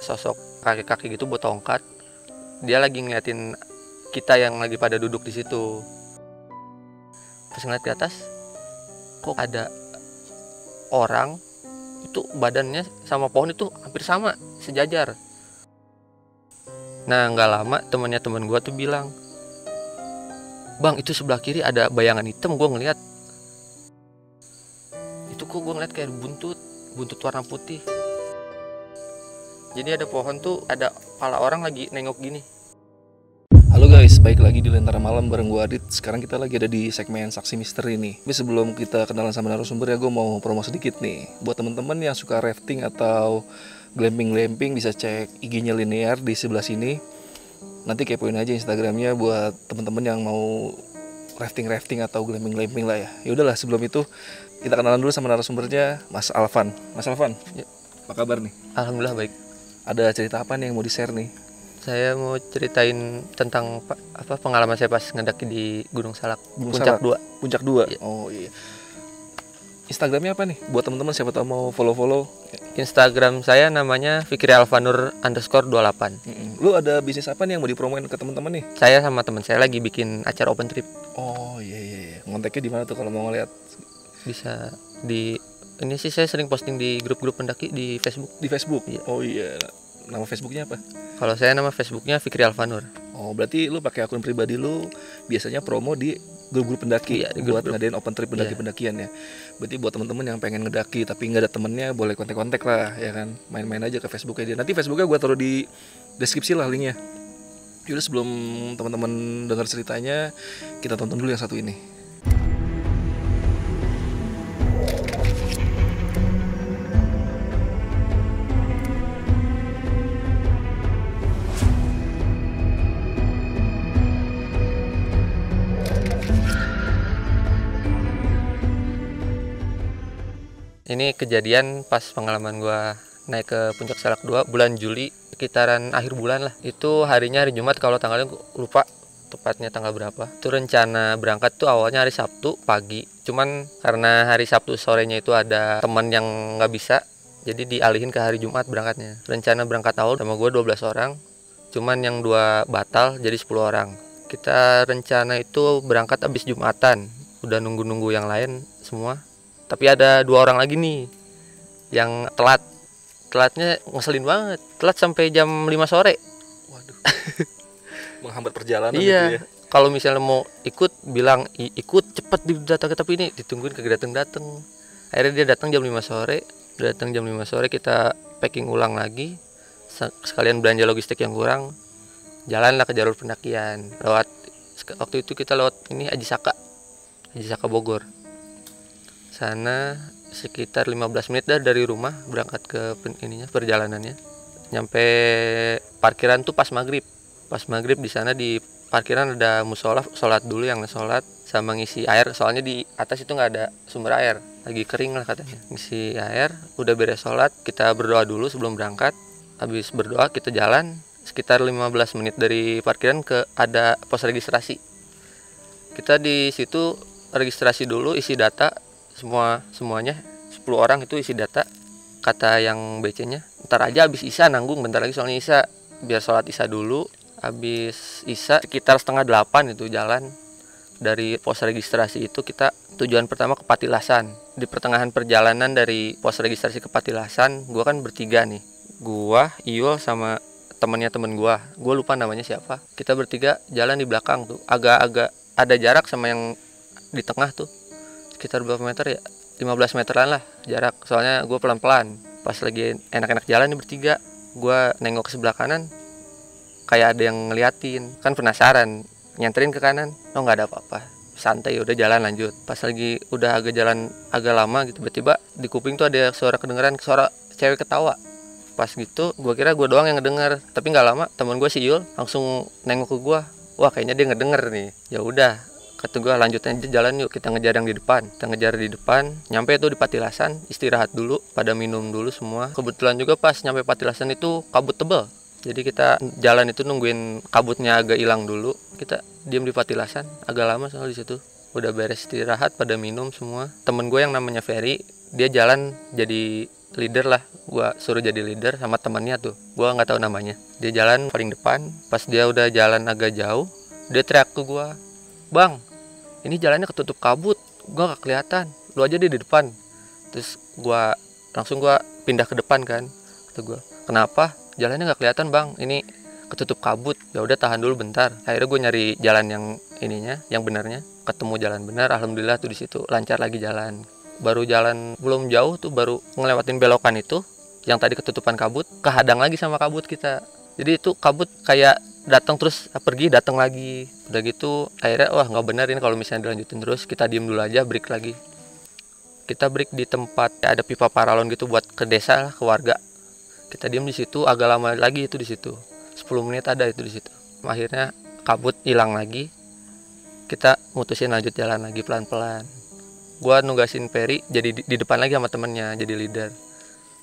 sosok kakek-kakek gitu buat tongkat dia lagi ngeliatin kita yang lagi pada duduk di situ. Pas ngeliat ke atas kok ada orang itu badannya sama pohon itu hampir sama sejajar. Nah nggak lama temannya teman gua tuh bilang bang itu sebelah kiri ada bayangan hitam gua ngeliat. Itu kok gua ngeliat kayak buntut buntut warna putih jadi ada pohon tuh ada kepala orang lagi nengok gini. Halo guys, baik lagi di Lentera Malam bareng gue Adit. Sekarang kita lagi ada di segmen Saksi Misteri nih. Tapi sebelum kita kenalan sama narasumber ya gue mau promo sedikit nih. Buat teman-teman yang suka rafting atau glamping-glamping bisa cek IG-nya Linear di sebelah sini. Nanti kepoin aja Instagramnya buat teman-teman yang mau rafting-rafting atau glamping-glamping lah ya. Ya udahlah sebelum itu kita kenalan dulu sama narasumbernya Mas Alvan. Mas Alvan, Ya. apa kabar nih? alhamdulillah baik Ada cerita apa nih yang mau di-share nih? saya mau ceritain tentang pa- apa pengalaman saya pas ngedaki di Gunung Salak Gunung puncak Salak. 2 Puncak 2. Iya. Oh iya. Instagramnya apa nih? Buat teman-teman siapa tahu mau follow-follow. Instagram saya namanya Fikri Alvanur underscore 28 Mm-mm. Lu ada bisnis apa nih yang mau dipromoin ke teman-teman nih? saya sama teman saya lagi bikin acara open trip Oh iya iya iya. Ngonteknya di mana tuh kalau mau ngeliat bisa di ini sih saya sering posting di grup-grup pendaki di Facebook di Facebook? Iya. Oh iya. Nama Facebooknya apa? kalau saya nama Facebooknya Fikri Alvanur Oh berarti lu pakai akun pribadi lu biasanya promo di grup-grup pendaki Iya, di buat grup-grup. ngadain open trip pendaki-pendakian ya. Berarti buat teman-teman yang pengen ngedaki tapi nggak ada temennya boleh kontak-kontak lah ya kan. Main-main aja ke Facebooknya dia. Nanti Facebooknya gua taruh di deskripsi lah linknya. Yaudah sebelum teman-teman dengar ceritanya kita tonton dulu yang satu ini. Ini kejadian pas pengalaman gua naik ke puncak Salak 2 bulan Juli sekitaran akhir bulan lah. Itu harinya hari Jumat kalau tanggalnya lupa tepatnya tanggal berapa. Itu rencana berangkat tuh awalnya hari Sabtu pagi. Cuman karena hari Sabtu sorenya itu ada teman yang nggak bisa jadi dialihin ke hari Jumat berangkatnya. Rencana berangkat awal sama gue 12 orang cuman yang dua batal jadi 10 orang. Kita rencana itu berangkat habis Jumatan. Udah nunggu-nunggu yang lain semua tapi ada dua orang lagi nih yang telat. Telatnya ngeselin banget. Telat sampai jam 5 sore. Waduh. Menghambat perjalanan iya. gitu ya. kalau misalnya mau ikut bilang "I- ikut cepet di datang tapi ini. Ditungguin kagak datang datang. Akhirnya dia datang jam 5 sore. Datang jam 5 sore kita packing ulang lagi. Sekalian belanja logistik yang kurang. Jalanlah ke jalur pendakian. Lewat waktu itu kita lewat ini Aji Saka. Aji Saka Bogor sana sekitar 15 menit dah dari rumah berangkat ke pen- ininya perjalanannya. Nyampe parkiran tuh pas maghrib. Pas maghrib di sana di parkiran ada musola sholat dulu yang sholat sama ngisi air. Soalnya di atas itu nggak ada sumber air. Lagi kering lah katanya. Ngisi air udah beres sholat kita berdoa dulu sebelum berangkat. Habis berdoa kita jalan sekitar 15 menit dari parkiran ke ada pos registrasi. Kita di situ registrasi dulu isi data semua semuanya 10 orang itu isi data kata yang BC nya ntar aja habis Isa nanggung bentar lagi soalnya Isa. Biar sholat Isa dulu habis Isa sekitar setengah delapan itu jalan. Dari pos registrasi itu kita tujuan pertama ke Patilasan. Di pertengahan perjalanan dari pos registrasi ke Patilasan gua kan bertiga nih. Gua Iul sama temennya temen gua. Gua lupa namanya siapa. Kita bertiga jalan di belakang tuh. Agak-agak ada jarak sama yang di tengah tuh sekitar berapa meter ya? 15 meteran lah jarak. Soalnya gue pelan-pelan. Pas lagi enak-enak jalan nih bertiga gue nengok ke sebelah kanan kayak ada yang ngeliatin. Kan penasaran nyanterin ke kanan. Oh nggak ada apa-apa. Santai udah jalan lanjut. Pas lagi udah agak jalan agak lama gitu tiba-tiba di kuping tuh ada suara kedengeran suara cewek ketawa. Pas gitu gue kira gue doang yang ngedenger. Tapi nggak lama teman gue si Yul langsung nengok ke gue wah kayaknya dia ngedenger nih. Ya udah kata gue lanjut aja jalan yuk kita ngejar yang di depan. Kita ngejar di depan nyampe tuh di Patilasan istirahat dulu pada minum dulu semua. Kebetulan juga pas nyampe Patilasan itu kabut tebel. Jadi kita jalan itu nungguin kabutnya agak hilang dulu. Kita diam di Patilasan agak lama soal di situ. Udah beres istirahat pada minum semua. Temen gue yang namanya Ferry dia jalan jadi leader lah. Gua suruh jadi leader sama temannya tuh. Gua nggak tahu namanya. Dia jalan paling depan. Pas dia udah jalan agak jauh dia teriak ke gua bang ini jalannya ketutup kabut gua nggak kelihatan. Lu aja dia di depan. Terus gua langsung gua pindah ke depan kan kata gua. Kenapa? Jalannya nggak kelihatan bang. Ini ketutup kabut. Ya udah tahan dulu bentar. Akhirnya gue nyari jalan yang ininya yang benarnya. Ketemu jalan benar alhamdulillah tuh di situ lancar lagi jalan. Baru jalan belum jauh tuh baru ngelewatin belokan itu yang tadi ketutupan kabut kehadang lagi sama kabut kita. Jadi itu kabut kayak datang terus pergi datang lagi. Udah gitu akhirnya wah nggak benar ini kalau misalnya dilanjutin terus kita diem dulu aja break lagi. Kita break di tempat ada pipa paralon gitu buat ke desa lah ke warga. Kita diem di situ agak lama lagi itu di situ. 10 menit ada itu di situ. Akhirnya kabut hilang lagi. Kita mutusin lanjut jalan lagi pelan-pelan. Gua nugasin Peri jadi di, di depan lagi sama temennya jadi leader.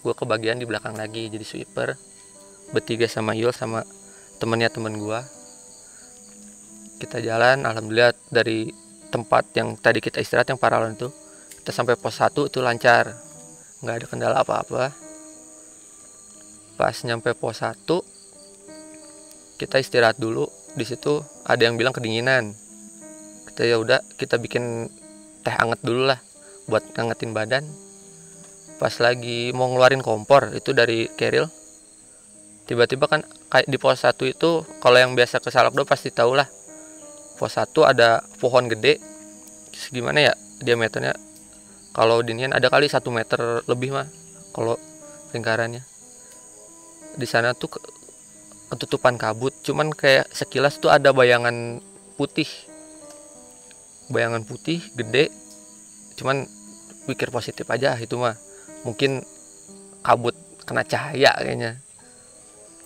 Gua kebagian di belakang lagi jadi sweeper. Bertiga sama Yul sama temennya temen gua. Kita jalan alhamdulillah dari tempat yang tadi kita istirahat yang paralon itu kita sampai pos 1 itu lancar. Nggak ada kendala apa-apa. Pas nyampe pos 1 kita istirahat dulu. Di situ ada yang bilang kedinginan. Kita ya udah kita bikin teh anget dulu lah buat ngangetin badan. Pas lagi mau ngeluarin kompor itu dari keril tiba-tiba kan kayak di pos 1 itu kalau yang biasa ke Salakdo pasti tahu lah pos 1 ada pohon gede. Gimana ya diameternya? Kalau dinian ada kali satu meter lebih mah kalau lingkarannya. Di sana tuh ketutupan kabut cuman kayak sekilas tuh ada bayangan putih. Bayangan putih gede cuman pikir positif aja itu mah. Mungkin kabut kena cahaya kayaknya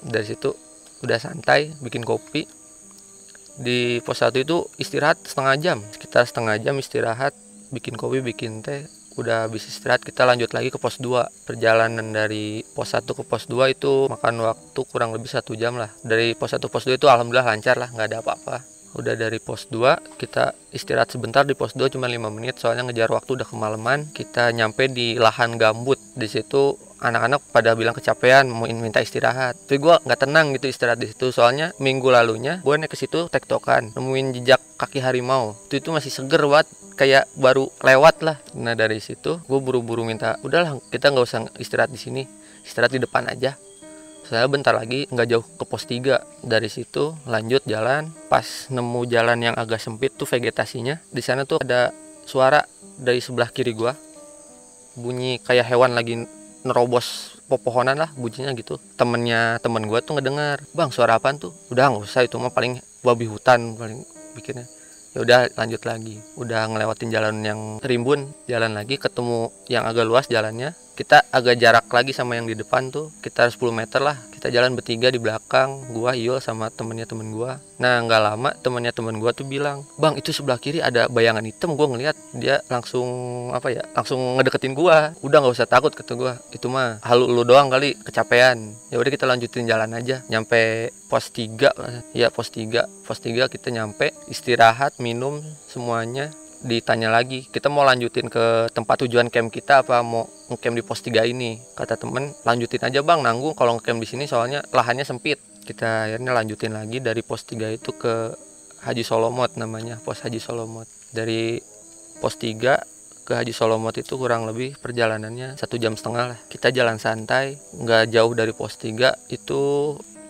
dari situ udah santai bikin kopi. Di pos satu itu istirahat setengah jam sekitar setengah jam istirahat bikin kopi bikin teh udah habis istirahat. Kita lanjut lagi ke pos 2 perjalanan dari pos 1 ke pos 2 itu makan waktu kurang lebih satu jam lah. Dari pos 1 pos 2 itu alhamdulillah lancar lah nggak ada apa-apa udah dari pos 2 kita istirahat sebentar di pos 2 cuma 5 menit soalnya ngejar waktu udah kemalaman. Kita nyampe di lahan gambut. Di situ anak-anak pada bilang kecapean mau minta istirahat. Tapi gue nggak tenang gitu istirahat di situ soalnya minggu lalunya gue naik ke situ tektokan nemuin jejak kaki harimau. Itu itu masih seger banget kayak baru lewat lah. Nah dari situ gue buru-buru minta udahlah kita nggak usah istirahat di sini istirahat di depan aja saya bentar lagi nggak jauh ke pos 3 dari situ lanjut jalan. Pas nemu jalan yang agak sempit tuh vegetasinya di sana tuh ada suara dari sebelah kiri gua. Bunyi kayak hewan lagi nerobos pepohonan lah bunyinya gitu. Temennya temen gua tuh ngedengar bang suara apaan tuh? Udah nggak usah itu mah paling babi hutan paling bikinnya. Ya udah lanjut lagi. Udah ngelewatin jalan yang rimbun jalan lagi ketemu yang agak luas jalannya kita agak jarak lagi sama yang di depan tuh. Kita 10 meter lah. Kita jalan bertiga di belakang. Gua Yul sama temennya temen gua. Nah nggak lama temennya temen gua tuh bilang bang itu sebelah kiri ada bayangan hitam. Gua ngeliat dia langsung apa ya langsung ngedeketin gua. Udah nggak usah takut kata gua. Itu mah halu lu doang kali kecapean. Ya udah kita lanjutin jalan aja. Nyampe pos 3 ya pos 3 pos 3 kita nyampe istirahat minum semuanya ditanya lagi kita mau lanjutin ke tempat tujuan camp kita apa? Mau ngecamp di pos 3 ini? Kata temen lanjutin aja bang nanggung kalau ngecamp di sini soalnya lahannya sempit. Kita akhirnya lanjutin lagi dari pos 3 itu ke Haji Solomot namanya pos Haji Solomot. Dari pos 3 ke Haji Solomot itu kurang lebih perjalanannya satu jam setengah lah. Kita jalan santai nggak jauh dari pos 3 itu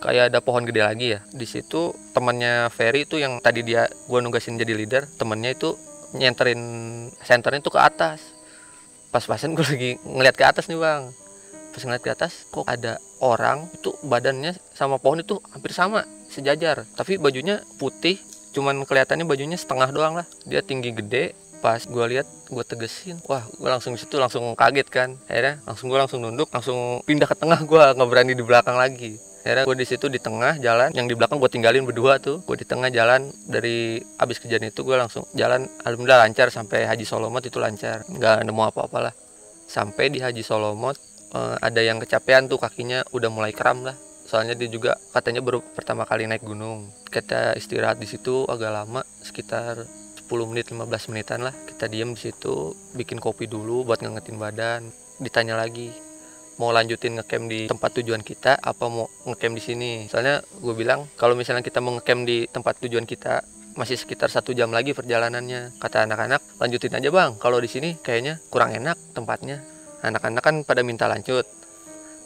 kayak ada pohon gede lagi ya. Di situ temannya Ferry itu yang tadi dia gua nugasin jadi leader temennya itu nyenterin senternya tuh ke atas. Pas-pasan gue lagi ngeliat ke atas nih bang. Pas ngeliat ke atas kok ada orang itu badannya sama pohon itu hampir sama sejajar. Tapi bajunya putih cuman kelihatannya bajunya setengah doang lah. Dia tinggi gede. Pas gue lihat gue tegesin. Wah gue langsung situ langsung kaget kan. Akhirnya langsung gue langsung nunduk langsung pindah ke tengah gue nggak berani di belakang lagi akhirnya gue di situ di tengah jalan yang di belakang gue tinggalin berdua tuh. Gue di tengah jalan dari abis kejadian itu gue langsung jalan alhamdulillah lancar sampai Haji Solomot itu lancar. Nggak nemu apa-apa lah sampai di Haji Solomot eh, ada yang kecapean tuh kakinya udah mulai kram lah. Soalnya dia juga katanya baru pertama kali naik gunung. Kita istirahat di situ agak lama sekitar 10 menit 15 menitan lah. Kita diem di situ bikin kopi dulu buat ngangetin badan. Ditanya lagi mau lanjutin ngecamp di tempat tujuan kita apa mau ngecamp di sini? Soalnya gue bilang kalau misalnya kita mau ngecamp di tempat tujuan kita masih sekitar satu jam lagi perjalanannya. Kata anak-anak lanjutin aja bang. Kalau di sini kayaknya kurang enak tempatnya. Anak-anak kan pada minta lanjut.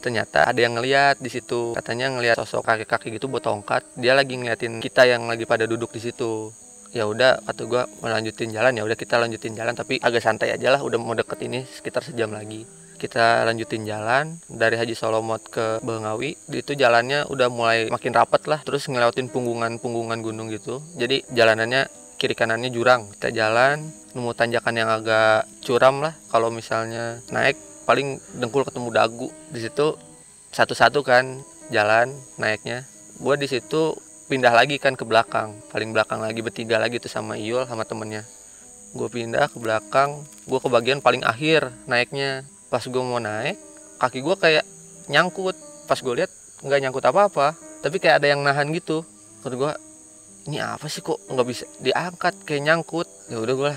Ternyata ada yang ngeliat di situ. Katanya ngeliat sosok kakek-kakek gitu buat tongkat. Dia lagi ngeliatin kita yang lagi pada duduk di situ. Ya udah kata gue melanjutin jalan. Ya udah kita lanjutin jalan tapi agak santai aja lah. Udah mau deket ini sekitar sejam lagi kita lanjutin jalan dari Haji Solomot ke Bengawi. Itu jalannya udah mulai makin rapat lah terus ngelewatin punggungan-punggungan gunung gitu. Jadi jalanannya kiri kanannya jurang. Kita jalan nemu tanjakan yang agak curam lah. Kalau misalnya naik paling dengkul ketemu dagu. Di situ satu-satu kan jalan naiknya. Gue di situ pindah lagi kan ke belakang. Paling belakang lagi bertiga lagi tuh sama Iul sama temennya. Gue pindah ke belakang. Gue ke bagian paling akhir naiknya pas gue mau naik kaki gue kayak nyangkut. Pas gue lihat nggak nyangkut apa apa tapi kayak ada yang nahan gitu. Menurut gue ini apa sih kok nggak bisa diangkat? Kayak nyangkut. Ya udah gue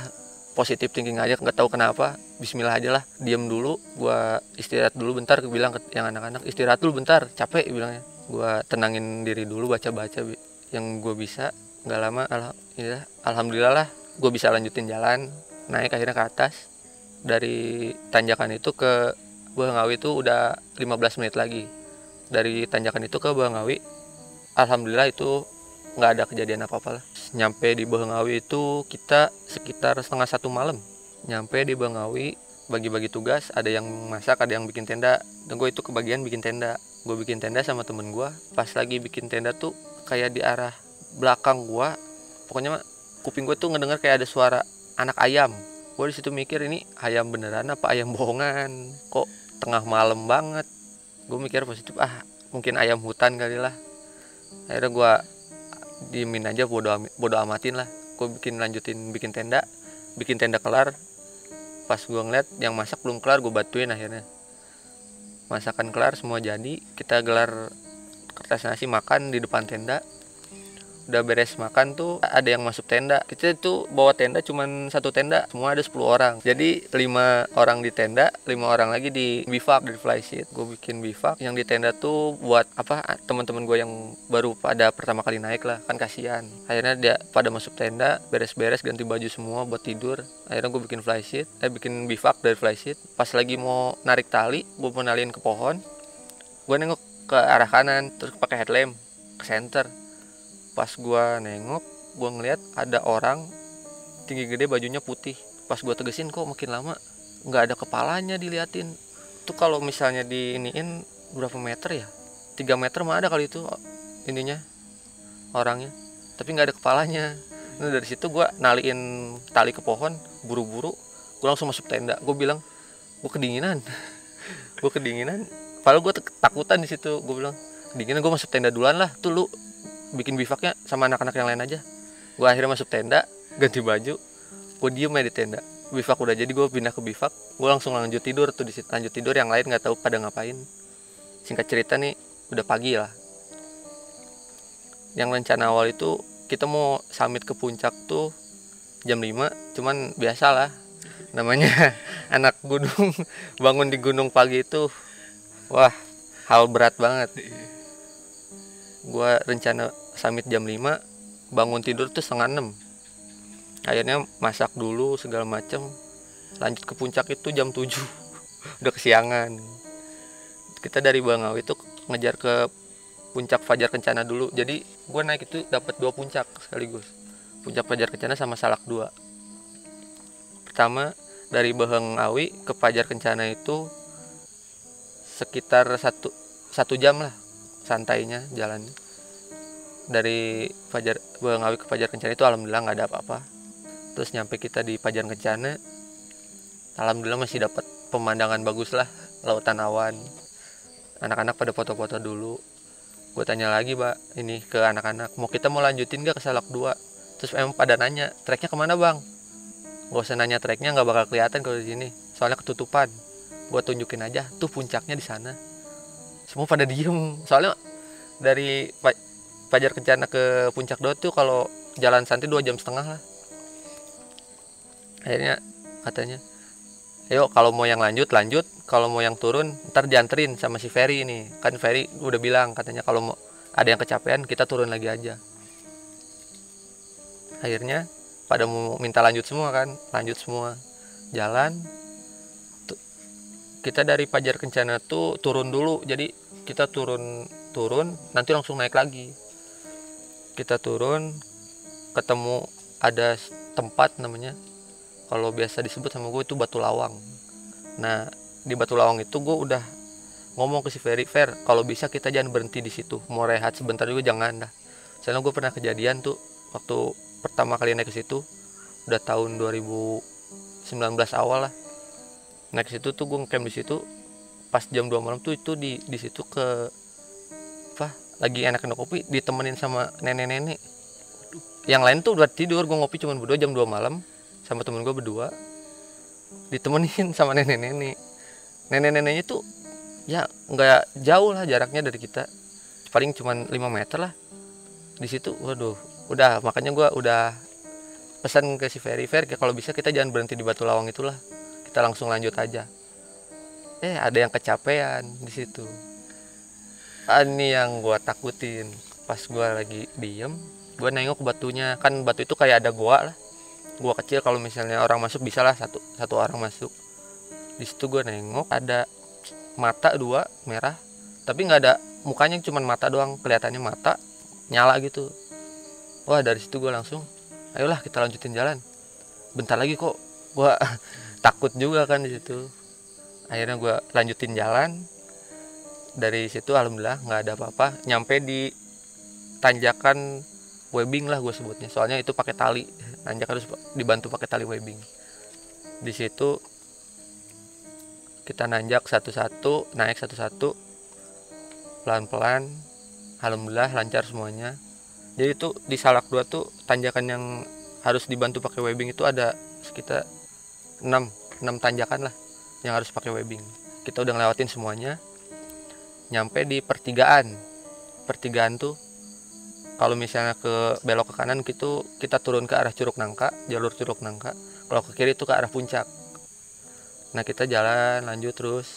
positif thinking aja nggak tahu kenapa. Bismillah aja lah diam dulu. Gue istirahat dulu bentar bilang ke yang anak-anak istirahat dulu bentar capek bilangnya. Gue tenangin diri dulu baca-baca yang gue bisa. Nggak lama alhamdulillah alhamdulillah lah gue bisa lanjutin jalan. Naik akhirnya ke atas dari tanjakan itu ke Ngawi itu udah 15 menit lagi. Dari tanjakan itu ke Ngawi Alhamdulillah itu nggak ada kejadian apa-apa lah. Nyampe di Ngawi itu kita sekitar setengah satu malam. Nyampe di Ngawi bagi-bagi tugas ada yang masak ada yang bikin tenda. Dan gue itu kebagian bikin tenda. Gue bikin tenda sama temen gue pas lagi bikin tenda tuh kayak di arah belakang gue pokoknya kuping gue tuh ngedenger kayak ada suara anak ayam gue di situ mikir ini ayam beneran apa ayam bohongan? Kok tengah malam banget. Gue mikir positif ah mungkin ayam hutan kali lah. Akhirnya gue diemin aja bodo bodo amatin lah. Gue bikin lanjutin bikin tenda bikin tenda kelar. Pas gue ngeliat yang masak belum kelar gue bantuin akhirnya. Masakan kelar semua jadi kita gelar kertas nasi makan di depan tenda udah beres makan tuh ada yang masuk tenda. Kita tuh bawa tenda cuman satu tenda semua ada 10 orang. Jadi lima orang di tenda lima orang lagi di bivak di flysheet gue bikin bivak yang di tenda tuh buat apa teman-teman gue yang baru pada pertama kali naik lah kan kasihan. Akhirnya dia pada masuk tenda beres-beres ganti baju semua buat tidur. Akhirnya gue bikin flysheet eh bikin bivak dari flysheet pas lagi mau narik tali gue mau ke pohon gue nengok ke arah kanan terus pakai headlamp ke center pas gua nengok gua ngeliat ada orang tinggi gede bajunya putih. Pas gua tegesin kok makin lama nggak ada kepalanya diliatin? Tuh kalau misalnya diiniin berapa meter ya? 3 meter mah ada kali itu ininya orangnya. Tapi nggak ada kepalanya. Nah dari situ gua naliin tali ke pohon buru-buru gua langsung masuk tenda. Gua bilang gua kedinginan. Gua kedinginan. Padahal gua takutan di situ. Gua bilang kedinginan gua masuk tenda duluan lah. Tuh lu bikin bivaknya sama anak-anak yang lain aja. Gue akhirnya masuk tenda ganti baju gue diem aja di tenda. Bivak udah jadi gue pindah ke bivak. Gue langsung lanjut tidur tuh di situ lanjut tidur. Yang lain nggak tahu pada ngapain. Singkat cerita nih udah pagi lah. Yang rencana awal itu kita mau summit ke puncak tuh jam 5 cuman biasa lah. Namanya anak gunung bangun di gunung pagi itu wah hal berat banget gue rencana summit jam 5 bangun tidur tuh setengah 6 akhirnya masak dulu segala macem lanjut ke puncak itu jam 7 udah kesiangan. Kita dari Bangawi itu ngejar ke puncak Fajar Kencana dulu. Jadi gue naik itu dapat dua puncak sekaligus. Puncak Fajar Kencana sama Salak 2 pertama dari Awi ke Fajar Kencana itu sekitar satu satu jam lah santainya jalan dari Fajar Bengawi ke Fajar Kencana itu alhamdulillah nggak ada apa-apa. Terus nyampe kita di Fajar Kencana alhamdulillah masih dapat pemandangan bagus lah lautan awan. Anak-anak pada foto-foto dulu. Gue tanya lagi pak ini ke anak-anak mau kita mau lanjutin gak ke Salak 2 terus emang pada nanya treknya ke mana bang? Gak usah nanya treknya nggak bakal kelihatan kalau di sini soalnya ketutupan. Gue tunjukin aja tuh puncaknya di sana semua pada diem. Soalnya dari Fajar Kencana ke Puncak Dot tuh kalau jalan santai dua jam setengah lah. Akhirnya katanya ayo kalau mau yang lanjut lanjut. Kalau mau yang turun ntar dianterin sama si Ferry ini. Kan Ferry udah bilang katanya kalau mau ada yang kecapean kita turun lagi aja. Akhirnya pada mau minta lanjut semua kan lanjut semua. Jalan kita dari Pajar Kencana tuh turun dulu. Jadi kita turun turun nanti langsung naik lagi. Kita turun ketemu ada tempat namanya. Kalau biasa disebut sama gue itu batu lawang. Nah di batu lawang itu gue udah ngomong ke si Ferry Fer kalau bisa kita jangan berhenti di situ. Mau rehat sebentar juga jangan dah. Soalnya gue pernah kejadian tuh waktu pertama kali naik ke situ udah tahun 2019 awal lah naik ke situ tuh gue ngecamp di situ. Pas jam 2 malam tuh itu di di situ ke apa lagi enak enak kopi ditemenin sama nenek-nenek. Yang lain tuh udah tidur gue ngopi cuma berdua jam 2 malam sama temen gue berdua. Ditemenin sama nenek-nenek. Nenek-neneknya tuh ya nggak jauh lah jaraknya dari kita. Paling cuman 5 meter lah. Di situ waduh udah makanya gue udah pesan ke si Ferry Fer kalau bisa kita jangan berhenti di Batu Lawang itulah kita langsung lanjut aja. Eh ada yang kecapean di situ. Ah, ini yang gue takutin. Pas gue lagi diem gue nengok batunya. Kan batu itu kayak ada goa lah. Gua kecil kalau misalnya orang masuk bisa lah satu satu orang masuk. Di situ gue nengok ada mata dua merah. Tapi nggak ada mukanya cuman mata doang. Kelihatannya mata nyala gitu. Wah dari situ gue langsung ayolah kita lanjutin jalan. Bentar lagi kok. Gua takut juga kan di situ. Akhirnya gue lanjutin jalan. Dari situ alhamdulillah nggak ada apa-apa. Nyampe di tanjakan webbing lah gue sebutnya. Soalnya itu pakai tali. Nanjak harus dibantu pakai tali webbing. Di situ kita nanjak satu-satu naik satu-satu. Pelan-pelan. Alhamdulillah lancar semuanya. Jadi itu di salak dua tuh tanjakan yang harus dibantu pakai webbing itu ada sekitar 6 6 tanjakan lah yang harus pakai webbing. Kita udah ngelewatin semuanya. Nyampe di pertigaan. Pertigaan tuh kalau misalnya ke belok ke kanan gitu kita turun ke arah Curug Nangka jalur Curug Nangka. Kalau ke kiri itu ke arah puncak. Nah kita jalan lanjut terus.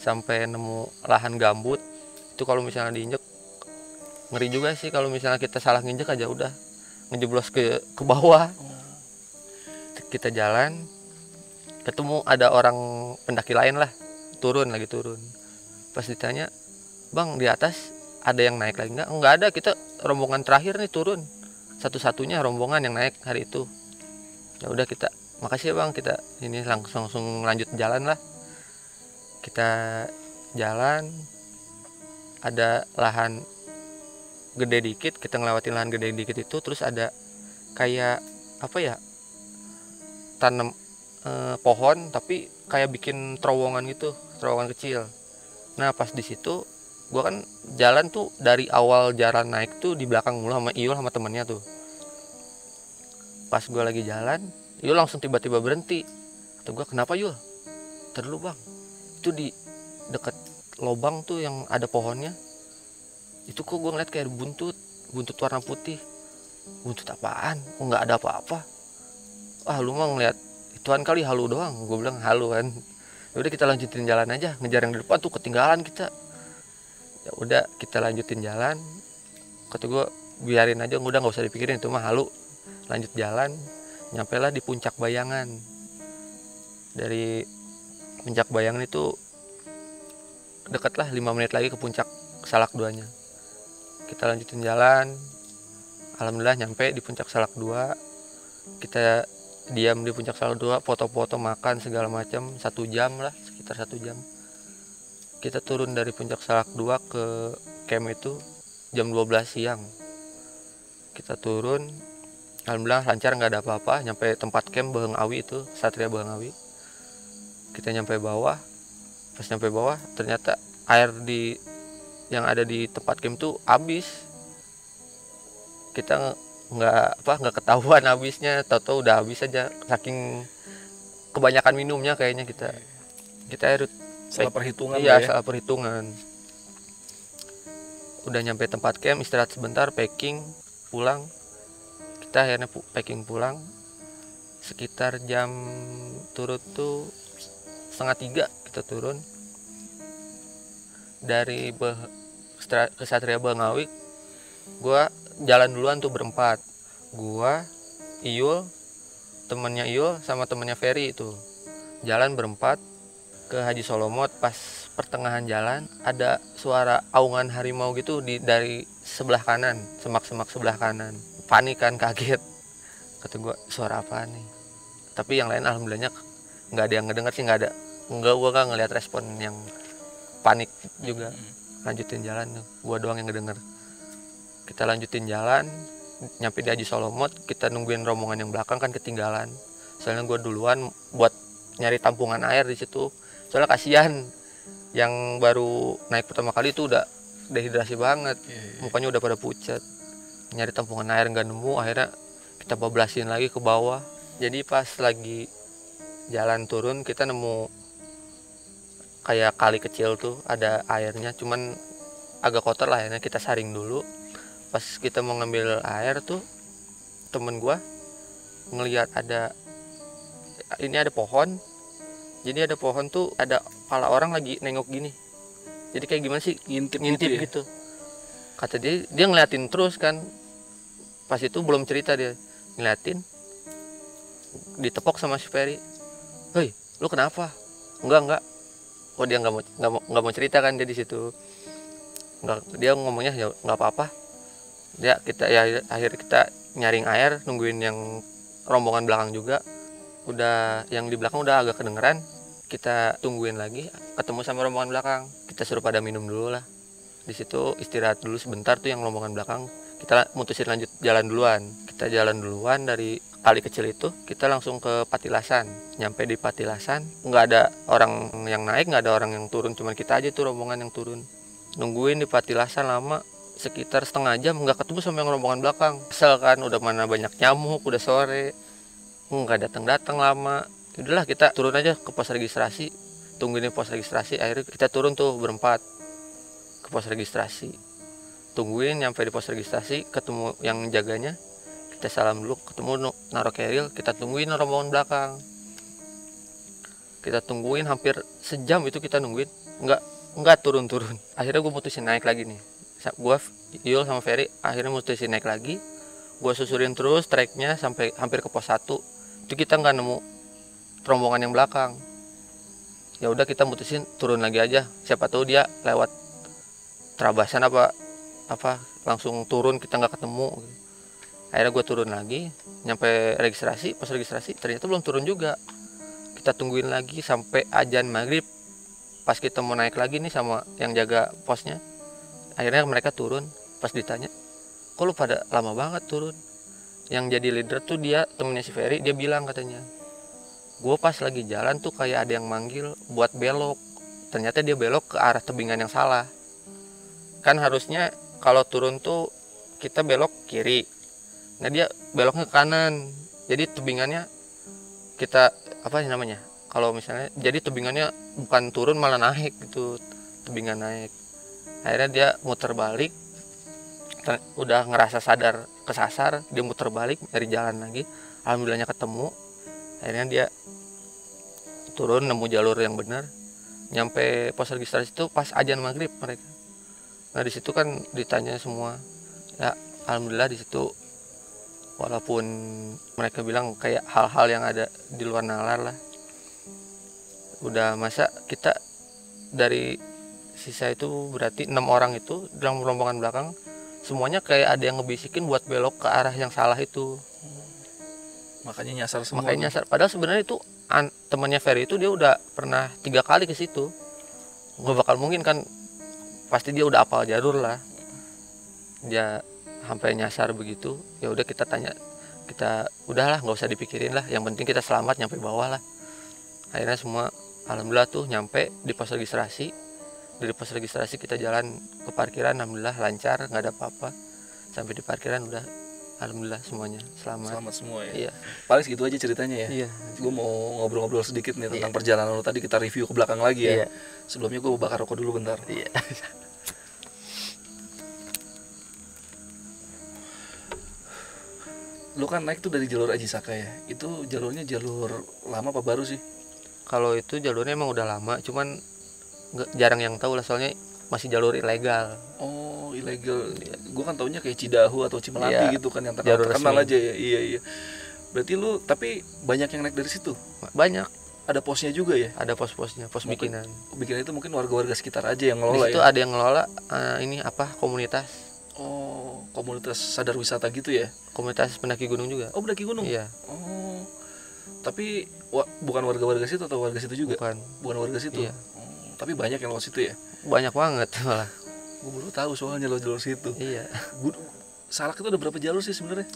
Sampai nemu lahan gambut. Itu kalau misalnya diinjek ngeri juga sih. Kalau misalnya kita salah nginjek aja udah. Ngejeblos ke ke bawah. Kita jalan ketemu ada orang pendaki lain lah turun lagi turun. Pas ditanya bang di atas ada yang naik lagi nggak? Nggak ada kita rombongan terakhir nih turun. Satu-satunya rombongan yang naik hari itu. Ya udah kita makasih ya bang kita ini langsung langsung lanjut jalan lah. Kita jalan ada lahan gede dikit kita ngelewatin lahan gede dikit itu terus ada kayak apa ya tanam eh, pohon tapi kayak bikin terowongan gitu terowongan kecil. Nah pas di situ gua kan jalan tuh dari awal jalan naik tuh di belakang mulu sama Iul sama temennya tuh. Pas gua lagi jalan Iul langsung tiba-tiba berhenti. Kata gua kenapa Yul terlalu bang. Itu di dekat lobang tuh yang ada pohonnya. Itu kok gua ngeliat kayak buntut buntut warna putih. Buntut apaan? Kok nggak ada apa-apa? Ah lu mah ngeliat ituan kali halu doang. Gue bilang halu kan. Ya udah kita lanjutin jalan aja. Ngejar yang di depan tuh ketinggalan kita. Ya udah kita lanjutin jalan. Kata gue biarin aja udah nggak usah dipikirin itu mah halu. Lanjut jalan nyampe lah di puncak bayangan. Dari puncak bayangan itu deket lah 5 menit lagi ke puncak salak duanya. Kita lanjutin jalan. Alhamdulillah nyampe di puncak salak 2 kita diam di puncak salak 2 foto-foto makan segala macam. Satu jam lah sekitar satu jam. Kita turun dari puncak salak 2 ke camp itu jam 12 siang. Kita turun alhamdulillah lancar nggak ada apa-apa. Nyampe tempat camp Baheng Awi itu Satria Baheng Awi. Kita nyampe bawah. Pas nyampe bawah ternyata air di yang ada di tempat camp tuh habis. Kita nggak apa nggak ketahuan habisnya. Tahu-tahu udah habis aja saking kebanyakan minumnya kayaknya kita. Kita air salah perhitungan iya ya. salah perhitungan. Udah nyampe tempat camp istirahat sebentar packing pulang. Kita akhirnya packing pulang. Sekitar jam turun tuh setengah tiga kita turun. Dari Be Kesatria Bangawi gua jalan duluan tuh berempat. Gua Iul temennya Iul sama temennya Ferry itu. Jalan berempat ke Haji Solomot. Pas pertengahan jalan ada suara aungan harimau gitu di dari sebelah kanan. Semak-semak sebelah kanan. Panik kan kaget. Kata gua suara apa nih? Tapi yang lain alhamdulillahnya nggak ada yang ngedenger sih nggak ada. Nggak gua nggak ngeliat respon yang panik juga. Lanjutin jalan tuh. Gua doang yang ngedenger kita lanjutin jalan nyampe di Haji Solomot kita nungguin rombongan yang belakang kan ketinggalan. Soalnya gua duluan buat nyari tampungan air di situ. Soalnya kasihan yang baru naik pertama kali itu udah dehidrasi banget. Mukanya udah pada pucat. Nyari tampungan air nggak nemu akhirnya kita bablasin lagi ke bawah. Jadi pas lagi jalan turun kita nemu kayak kali kecil tuh ada airnya. Cuman agak kotor lah akhirnya kita saring dulu pas kita mau ngambil air tuh temen gua ngelihat ada ini ada pohon. Jadi ada pohon tuh ada kepala orang lagi nengok gini. Jadi kayak gimana sih? Ngintip, ngintip gitu, ya? gitu. Kata dia dia ngeliatin terus kan. Pas itu belum cerita dia. Ngeliatin ditepok sama si Ferry. Hei lu kenapa? Enggak enggak. Oh dia nggak mau nggak mau nggak mau cerita kan dia di situ. Nggak dia ngomongnya ya nggak apa-apa dia kita ya akhirnya kita nyaring air nungguin yang rombongan belakang juga. Udah yang di belakang udah agak kedengeran. Kita tungguin lagi ketemu sama rombongan belakang. Kita suruh pada minum dulu lah. Di situ istirahat dulu sebentar tuh yang rombongan belakang. Kita mutusin lanjut jalan duluan. Kita jalan duluan dari kali kecil itu kita langsung ke Patilasan. Nyampe di Patilasan nggak ada orang yang naik nggak ada orang yang turun. Cuman kita aja tuh rombongan yang turun. Nungguin di Patilasan lama sekitar setengah jam nggak ketemu sama yang rombongan belakang. Kesel kan udah mana banyak nyamuk udah sore. Nggak datang datang lama. Udahlah kita turun aja ke pos registrasi. Tungguin di pos registrasi akhirnya kita turun tuh berempat ke pos registrasi. Tungguin nyampe di pos registrasi ketemu yang jaganya. Kita salam dulu ketemu naruh keril kita tungguin rombongan belakang. Kita tungguin hampir sejam itu kita nungguin. Nggak nggak turun-turun. Akhirnya gue mutusin naik lagi nih Gua Yul sama Ferry akhirnya mutusin naik lagi. Gue susurin terus treknya sampai hampir ke pos 1 itu kita nggak nemu rombongan yang belakang. Ya udah kita mutusin turun lagi aja. Siapa tahu dia lewat terabasan apa apa langsung turun kita nggak ketemu. Akhirnya gue turun lagi. Nyampe registrasi pas registrasi ternyata belum turun juga. Kita tungguin lagi sampai ajan maghrib. Pas kita mau naik lagi nih sama yang jaga posnya akhirnya mereka turun. Pas ditanya kok lu pada lama banget turun? Yang jadi leader tuh dia temennya si Ferry dia bilang katanya gue pas lagi jalan tuh kayak ada yang manggil buat belok. Ternyata dia belok ke arah tebingan yang salah. Kan harusnya kalau turun tuh kita belok kiri. Nah dia beloknya ke kanan. Jadi tebingannya kita apa sih namanya kalau misalnya jadi tebingannya bukan turun malah naik gitu tebingan naik akhirnya dia muter balik Ter- udah ngerasa sadar kesasar dia muter balik dari jalan lagi. Alhamdulillahnya ketemu. Akhirnya dia turun nemu jalur yang benar. Nyampe pos registrasi itu pas ajan maghrib mereka. Nah di situ kan ditanya semua. Ya alhamdulillah di situ walaupun mereka bilang kayak hal-hal yang ada di luar nalar lah. Udah masa kita dari sisa itu berarti enam orang itu dalam rombongan belakang semuanya kayak ada yang ngebisikin buat belok ke arah yang salah itu. Makanya nyasar semua. Makanya nyasar. Padahal sebenarnya itu an- temannya Ferry itu dia udah pernah tiga kali ke situ. Nggak bakal mungkin kan pasti dia udah apal jalur lah. Dia sampai nyasar begitu ya udah kita tanya kita udahlah nggak usah dipikirin lah. Yang penting kita selamat nyampe bawah lah. Akhirnya semua alhamdulillah tuh nyampe di pos registrasi dari pos registrasi kita jalan ke parkiran alhamdulillah lancar nggak ada apa-apa. Sampai di parkiran udah alhamdulillah semuanya selamat, selamat semua ya? Iya. Paling segitu aja ceritanya ya? Iya. Gue mau ngobrol-ngobrol sedikit nih tentang Iya. perjalanan lo tadi kita review ke belakang lagi ya. Iya. sebelumnya gue bakar rokok dulu bentar. Iya. Lu kan naik tuh dari jalur Aji Saka ya? Itu jalurnya jalur lama apa baru sih? Kalau itu jalurnya emang udah lama cuman nggak jarang yang tahu lah soalnya masih jalur ilegal. Oh ilegal. Gue kan taunya kayak Cidahu atau Cimelati Iya, gitu kan yang terkenal, terkenal aja ya. Iya iya. Berarti lu tapi banyak yang naik dari situ? Banyak. Ada posnya juga ya? Ada pos-posnya pos Mungkin bikinan. bikin itu mungkin warga-warga sekitar aja yang ngelola situ ya? ada yang ngelola eh, ini apa komunitas. Oh komunitas sadar wisata gitu ya? Komunitas pendaki gunung juga. Oh pendaki gunung? Iya. Oh. Tapi wa- bukan warga-warga situ atau warga situ juga? Bukan. Bukan warga situ? Iya. Tapi banyak yang lewat situ ya? Banyak banget malah. Gue baru tahu soalnya lo jalur situ iya. Gua- salak itu ada berapa jalur sih sebenarnya?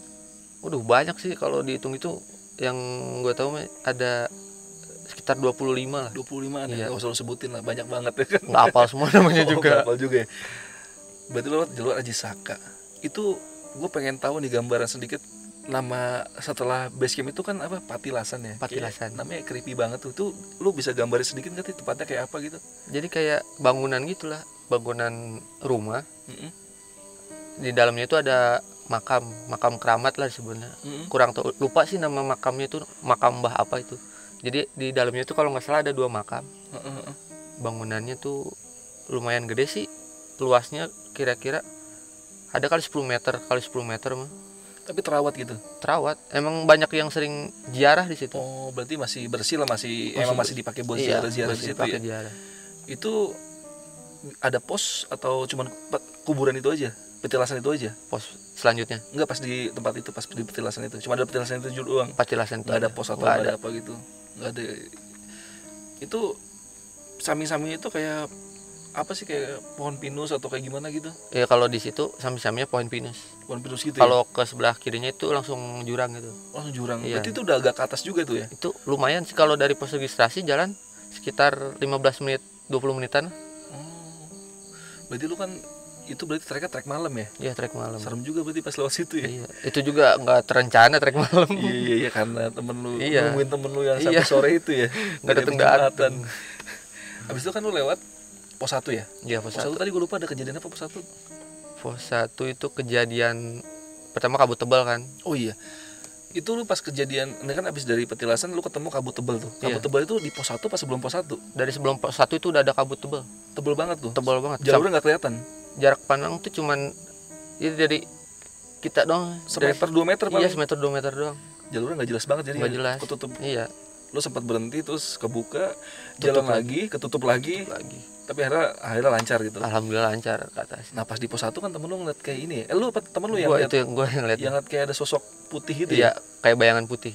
Waduh banyak sih kalau dihitung itu. Yang gue tahu ada sekitar 25 lah. 25 an Iya. ya gak usah lo sebutin lah banyak banget ya kan? Nggak hafal semua namanya Oh, juga. nggak hafal juga ya. Berarti lo lewat jalur Aji Saka. Itu gue pengen tahu nih gambaran sedikit nama setelah base camp itu kan apa? Patilasan ya? Patilasan. Kayak namanya creepy banget tuh. Tuh lu bisa gambarin sedikit nggak sih tempatnya kayak apa gitu? Jadi kayak bangunan gitulah bangunan rumah. Mm-mm. di dalamnya itu ada makam makam keramat lah sebenarnya. Mm-mm. kurang tahu lupa sih nama makamnya itu makam mbah apa itu. Jadi di dalamnya itu kalau nggak salah ada dua makam. Heeh, heeh. bangunannya tuh lumayan gede sih luasnya kira-kira ada kali 10 meter kali 10 meter mah tapi terawat gitu? Terawat. Emang banyak yang sering ziarah di situ. Oh berarti masih bersih lah masih, Masih emang masih dipakai buat Iya, ziarah ziarah di situ ya? ziarah. itu ada pos atau cuman kuburan itu aja? Petilasan itu aja? Pos selanjutnya. Enggak pas di tempat itu pas di petilasan itu. Cuma ada petilasan itu doang. Patilasan itu ada pos atau nggak ada. apa gitu. Nggak ada. Itu samping-sampingnya itu kayak apa sih kayak pohon pinus atau kayak gimana gitu ya kalau di situ samping-sampingnya pohon pinus pohon pinus gitu ya kalau ke sebelah kirinya itu langsung jurang gitu langsung jurang Iya. berarti itu udah agak ke atas juga tuh ya itu lumayan sih kalau dari pos registrasi jalan sekitar 15 menit 20 menitan oh. berarti lu kan itu berarti treknya trek malam ya ya trek malam serem juga berarti pas lewat situ ya iya itu juga nggak terencana trek malam iya iya iya karena temen lu Iya. nungguin temen lu yang Iya. sampai sore itu ya Nggak jembatan. dateng. habis itu kan lu lewat pos satu ya? Iya pos pos satu tadi gue lupa ada kejadian apa pos satu? Pos satu itu kejadian pertama kabut tebal kan? Oh iya. Itu lu pas kejadian ini kan abis dari petilasan lu ketemu kabut tebel tuh. Kabut Iya. tebel itu di pos satu pas sebelum pos satu? Dari sebelum pos satu itu udah ada kabut tebal. Tebel banget tuh? Tebal banget. Jalurnya nggak kelihatan? Jarak pandang tuh cuman itu dari kita dong semeter dua meter iya paling semeter dua meter doang. Jalurnya nggak jelas banget jadi Nggak jelas. ketutup. Iya. Lu sempat berhenti terus kebuka Tutup jalan lagi. ketutup lagi. Lagi tapi akhirnya akhirnya lancar gitu. Alhamdulillah lancar ke atas. Nah pas di pos satu kan temen lu ngeliat kayak ini ya? Eh, lu apa? Temen lu yang gua lihat itu yang gua yang lihat yang ngeliat kayak ada sosok putih gitu iya ya? kayak bayangan putih.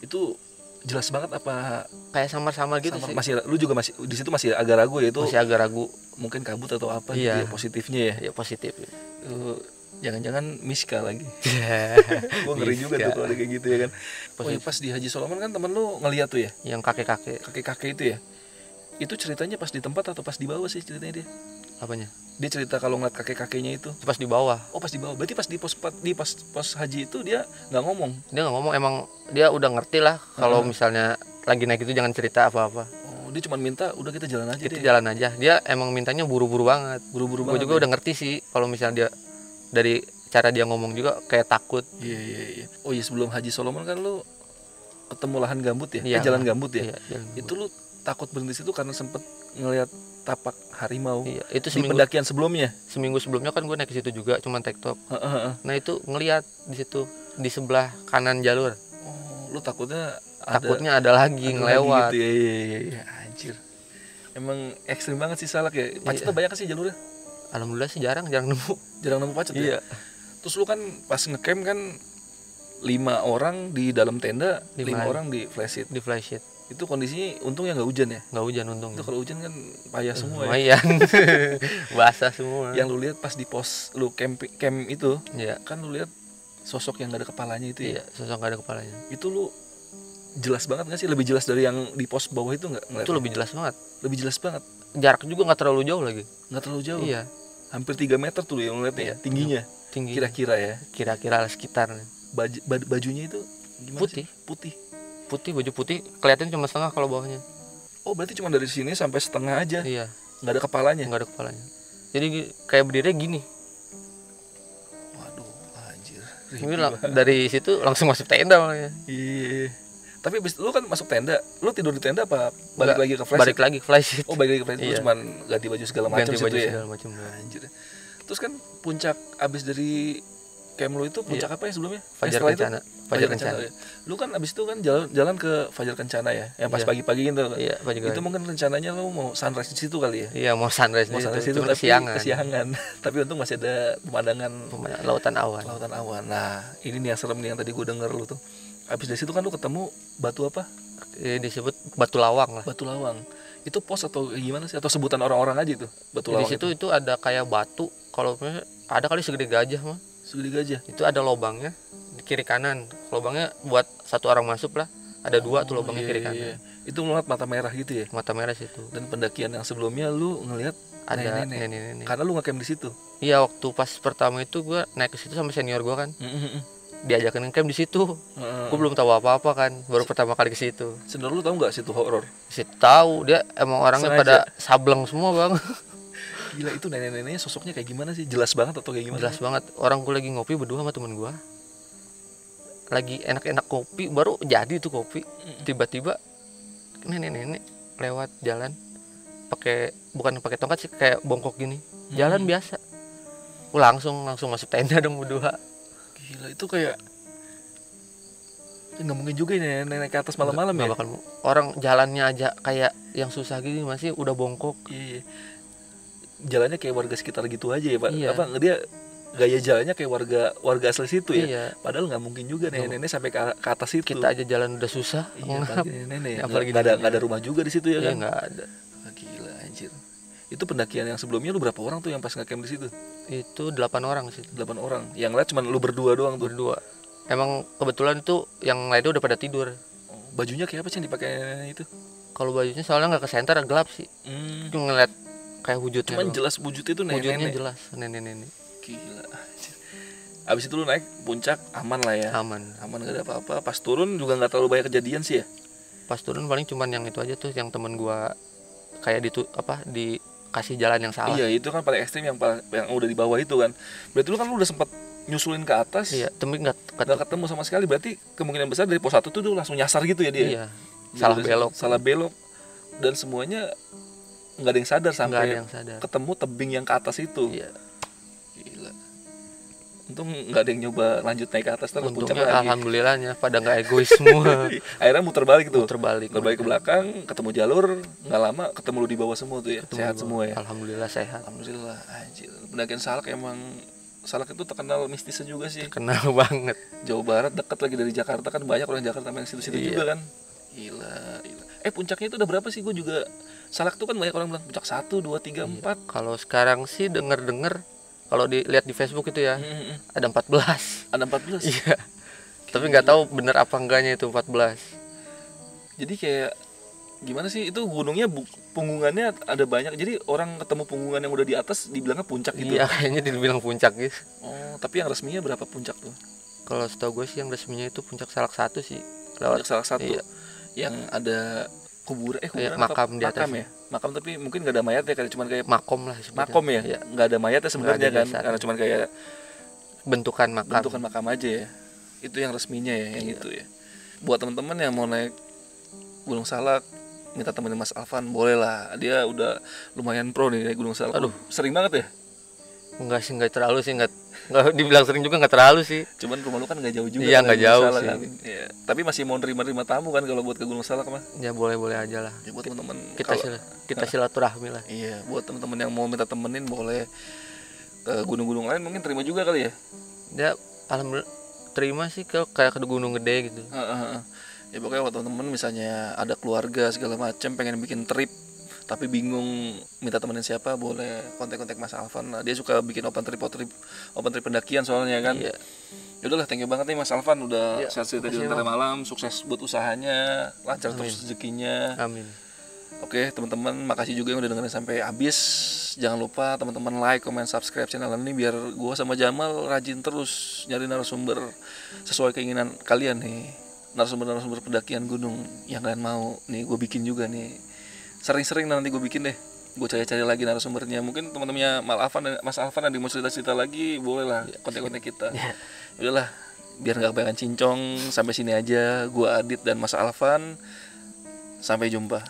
Itu jelas banget apa kayak samar-samar gitu sama- sih. masih lu juga masih di situ masih agak ragu ya itu masih agak ragu. mungkin kabut atau apa Iya. gitu ya positifnya ya? Ya positif. Eh, jangan-jangan miska lagi. Iya. gue ngeri juga tuh kalau ada kayak gitu ya kan. Oh Positif. pas di Haji Solomon kan temen lu ngeliat tuh ya? Yang kakek-kakek. Kakek-kakek itu ya itu ceritanya pas di tempat atau pas di bawah sih ceritanya dia? Apanya? Dia cerita kalau ngeliat kakek-kakeknya itu. Pas di bawah? Oh pas di bawah. Berarti pas di pos di pas pos haji itu dia nggak ngomong? Dia nggak ngomong emang dia udah ngerti lah kalau Heeh. misalnya lagi naik itu jangan cerita apa-apa. Oh dia cuma minta udah kita jalan aja kita deh. jalan aja. Dia emang mintanya buru-buru banget. Buru-buru gue banget juga ya. udah ngerti sih kalau misalnya dia dari cara dia ngomong juga kayak takut. Iya iya iya. Oh iya sebelum Haji Solomon kan lu ketemu lahan gambut ya? Iya. eh, jalan gambut ya? Iya, jalan itu lu takut berhenti situ karena sempet ngelihat tapak harimau iya itu di seminggu pendakian sebelumnya. seminggu sebelumnya kan gue naik ke situ juga cuman tektok Heeh, heeh. nah itu ngelihat di situ di sebelah kanan jalur. Oh lu takutnya ada takutnya ada lagi ada ngelewat. lagi gitu ya iya iya iya anjir. Emang ekstrim banget sih salak ya. Macetnya Iya. banyak sih jalurnya? Alhamdulillah sih jarang jarang nemu. Jarang nemu macet iya. Ya terus lu kan pas ngecamp kan lima orang di dalam tenda lima, Lima orang di flysheet di flysheet itu kondisinya untung ya nggak hujan ya? Nggak hujan untung. Itu kalau hujan kan payah semua ya. Lumayan. Basah semua. Yang lu lihat pas di pos lu camp camp itu iya. kan lu lihat sosok yang gak ada kepalanya itu ya? Iya sosok nggak ada kepalanya. Itu lu jelas banget gak sih? Lebih jelas dari yang di pos bawah itu nggak? Itu lebih jelas banget. Lebih jelas banget. Jarak juga nggak terlalu jauh lagi. Nggak terlalu jauh? Iya. Hampir 3 meter tuh yang ngeliatnya ya, Iya. tingginya. Tinggi. Kira-kira ya. Kira-kira sekitar baju bajunya itu gimana Putih. sih? putih putih baju putih kelihatan cuma setengah kalau bawahnya oh berarti cuma dari sini sampai setengah aja iya nggak ada kepalanya nggak ada kepalanya jadi kayak berdiri gini waduh anjir Ini dari situ langsung masuk tenda makanya. Iya. Tapi abis lu kan masuk tenda, lu tidur di tenda apa balik Nggak, lagi ke flash? Balik lagi ke flash Oh balik lagi ke flash, Iya. cuman ganti baju segala macam ganti situ baju ya. segala macam. Anjir. Terus kan puncak abis dari camp lu itu puncak apa ya sebelumnya? Eh, Iya. Fajar setelah itu? Kencana. Fajar Kencana. ya. Lu kan abis itu kan jalan jalan ke Fajar Kencana ya, yang pas Iya. pagi-pagi gitu. Iya, Fajar Itu mungkin rencananya lu mau sunrise di situ kali ya? Iya, mau sunrise Mau di sunrise situ, itu cuma tapi kesiangan. kesiangan. tapi untung masih ada pemandangan Pemandangan lautan awan. lautan awan. Nah, ini nih yang serem nih yang tadi gue denger lu tuh. Abis dari situ kan lu ketemu batu apa? Ini disebut batu lawang lah. Batu lawang. Itu pos atau gimana sih? Atau sebutan orang-orang aja itu? Batu Di lawang situ itu. itu ada kayak batu. Kalau ada kali segede gajah mah. Segede gajah. Itu ada lobangnya di kiri kanan. Lobangnya buat satu orang masuk lah. Ada dua tuh lobangnya Iya, kiri iya, kanan. iya. Itu melihat mata merah gitu ya. Mata merah situ. Dan pendakian yang sebelumnya lu ngelihat Ada nenek-nenek. nenek-nenek. Karena lu ngecamp di situ. Iya, waktu pas pertama itu gua naik ke situ sama senior gua kan. Diajakin camp di situ. Heeh. Gua belum tahu apa-apa kan. Baru pertama kali ke situ. Sendiri lu tahu nggak situ horor? Situ tahu dia emang orangnya Sengaja. pada sableng semua, Bang. Gila itu nenek-neneknya sosoknya kayak gimana sih? Jelas banget atau kayak gimana? Jelas banget. Orang gue lagi ngopi berdua sama temen gue. Lagi enak-enak kopi, baru jadi tuh kopi. Tiba-tiba nenek-nenek lewat jalan pakai bukan pakai tongkat sih kayak bongkok gini. Jalan biasa. Gua langsung langsung masuk tenda dong berdua. Gila itu kayak Ya, nggak mungkin juga ya nenek ke atas malam-malam ya. bakal orang jalannya aja kayak yang susah gini masih udah bongkok. Iya. iya. Jalannya kayak warga sekitar gitu aja ya, Pak. Iya. Apa dia gaya jalannya kayak warga warga asli situ ya. Iya. Padahal nggak mungkin juga nenek-nenek sampai ke, ke atas itu. Kita aja jalan udah susah. Iya, apalagi nenek. Ya, apalagi nggak ada nggak ada rumah juga di situ ya Iya kan. nggak ada. Ah, Gila anjir. Itu pendakian yang sebelumnya lu berapa orang tuh yang pas ngecamp di situ? Itu delapan orang sih. 8 orang. Yang lain cuma lu berdua doang tuh. Berdua. Emang kebetulan itu yang lainnya udah pada tidur. Oh, bajunya kayak apa sih yang dipakai nenek itu? Kalau bajunya soalnya nggak ke center gelap sih. Hmm. Ngeliat kayak wujudnya. Cuman doang. jelas wujudnya itu Wujudnya nenek-nenek. jelas nenek-nenek. Gila anjir. Abis itu lu naik puncak aman lah ya. Aman. Aman gak ada apa-apa. Pas turun juga nggak terlalu banyak kejadian sih ya. Pas turun paling cuman yang itu aja tuh yang temen gua kayak ditu apa dikasih jalan yang salah. Iya itu kan paling ekstrim yang yang udah di bawah itu kan. Berarti lu kan lu udah sempat nyusulin ke atas. Iya, tapi nggak ketuk. ketemu sama sekali. Berarti kemungkinan besar dari pos 1 tuh lu langsung nyasar gitu ya dia. Iya. Jadi Salah belok. Salah belok. Dan semuanya nggak ada yang sadar sampai ada yang sadar. ketemu tebing yang ke atas itu. Iya. Gila. Untung nggak ada yang nyoba lanjut naik ke atas terus puncak lagi. alhamdulillahnya pada nggak egois semua. Akhirnya muter balik tuh. Terbalik. Muter balik ke belakang, ketemu jalur, nggak lama ketemu lu di bawah semua tuh ya. Ketemu Sehat semua ya. Alhamdulillah sehat. Alhamdulillah, anjir. Pendakian Salak emang Salak itu terkenal mistisnya juga sih. Kenal banget. Jawa Barat dekat lagi dari Jakarta kan banyak orang Jakarta main situ-situ Iya. juga kan. Gila, gila. Eh puncaknya itu udah berapa sih? Gue juga Salak tuh kan banyak orang bilang puncak 1, 2, 3, 4. Kalau sekarang sih denger-denger kalau dilihat di Facebook itu ya Hmm, ada 14. Ada 14. Iya. Tapi nggak tahu bener apa enggaknya itu 14. Jadi kayak gimana sih itu gunungnya punggungannya ada banyak. Jadi orang ketemu punggungan yang udah di atas dibilangnya puncak gitu. Iya, kayaknya dibilang puncak gitu. Oh, tapi yang resminya berapa puncak tuh? Kalau setahu gue sih yang resminya itu puncak salak satu sih. Lewat Puncak salah satu Iya. yang ada kubur eh kuburan apa- makam di makam atasnya. ya makam tapi mungkin gak ada mayat ya kayak cuman kayak makom lah sebutnya. makom ya Iya, nggak ada mayat ya sebenarnya ada kan dasarnya. karena cuman kayak bentukan makam. bentukan makam aja ya itu yang resminya ya yang Iya. itu ya buat teman-teman yang mau naik Gunung Salak minta temenin Mas Alvan boleh lah dia udah lumayan pro nih naik Gunung Salak Aduh. sering banget ya Enggak sih, enggak terlalu sih, enggak enggak dibilang sering juga enggak terlalu sih. cuman rumah lu kan nggak jauh juga Iya, kan nggak dari Gunung jauh sih. kan. Iya. tapi masih mau nerima-nerima tamu kan kalau buat ke Gunung Salak mah Ya boleh-boleh aja lah. ya buat teman-teman Kita kalau- sila, kita silaturahmi lah. Iya, buat teman-teman yang mau minta temenin boleh ke gunung-gunung lain mungkin terima juga kali ya. Ya alhamdulillah terima sih ke kayak ke gunung gede gitu. Heeh, heeh. Ya pokoknya buat teman-teman misalnya ada keluarga segala macam pengen bikin trip tapi bingung minta temenin siapa boleh kontak-kontak Mas Alvan. Nah, dia suka bikin open trip, open trip, open trip pendakian soalnya kan. Iya. Ya udahlah, thank you banget nih Mas Alvan udah Iya, sehat cerita di Malam, sukses buat usahanya, lancar terus rezekinya. Amin. Oke teman-teman makasih juga yang udah dengerin sampai habis Jangan lupa teman-teman like, comment, subscribe channel ini Biar gua sama Jamal rajin terus nyari narasumber Sesuai keinginan kalian nih Narasumber-narasumber pendakian gunung yang kalian mau Nih gue bikin juga nih Sering-sering nanti gue bikin deh. Gue cari-cari lagi narasumbernya. Mungkin teman-temannya Mal Afan dan Mas Afan ada yang mau cerita-cerita lagi boleh lah kontak-kontak kita. Udahlah biar nggak kebanyakan cincong sampai sini aja. Gue Adit dan Mas Alvan. Sampai jumpa.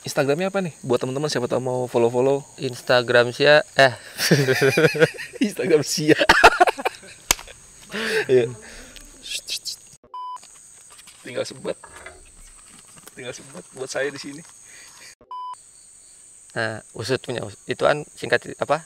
Instagramnya apa nih? Buat teman-teman siapa tahu mau follow-follow. Instagram sih ya eh. Instagram sia. Iya. tinggal sebat tinggal sebat buat saya di sini nah usut punya usut. itu kan singkat apa